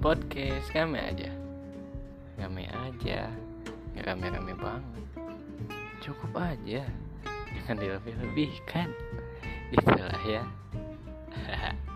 podcast rame aja. Rame aja. Nggak rame-rame banget. Cukup aja. Jangan dilebih-lebihkan. Itulah ya.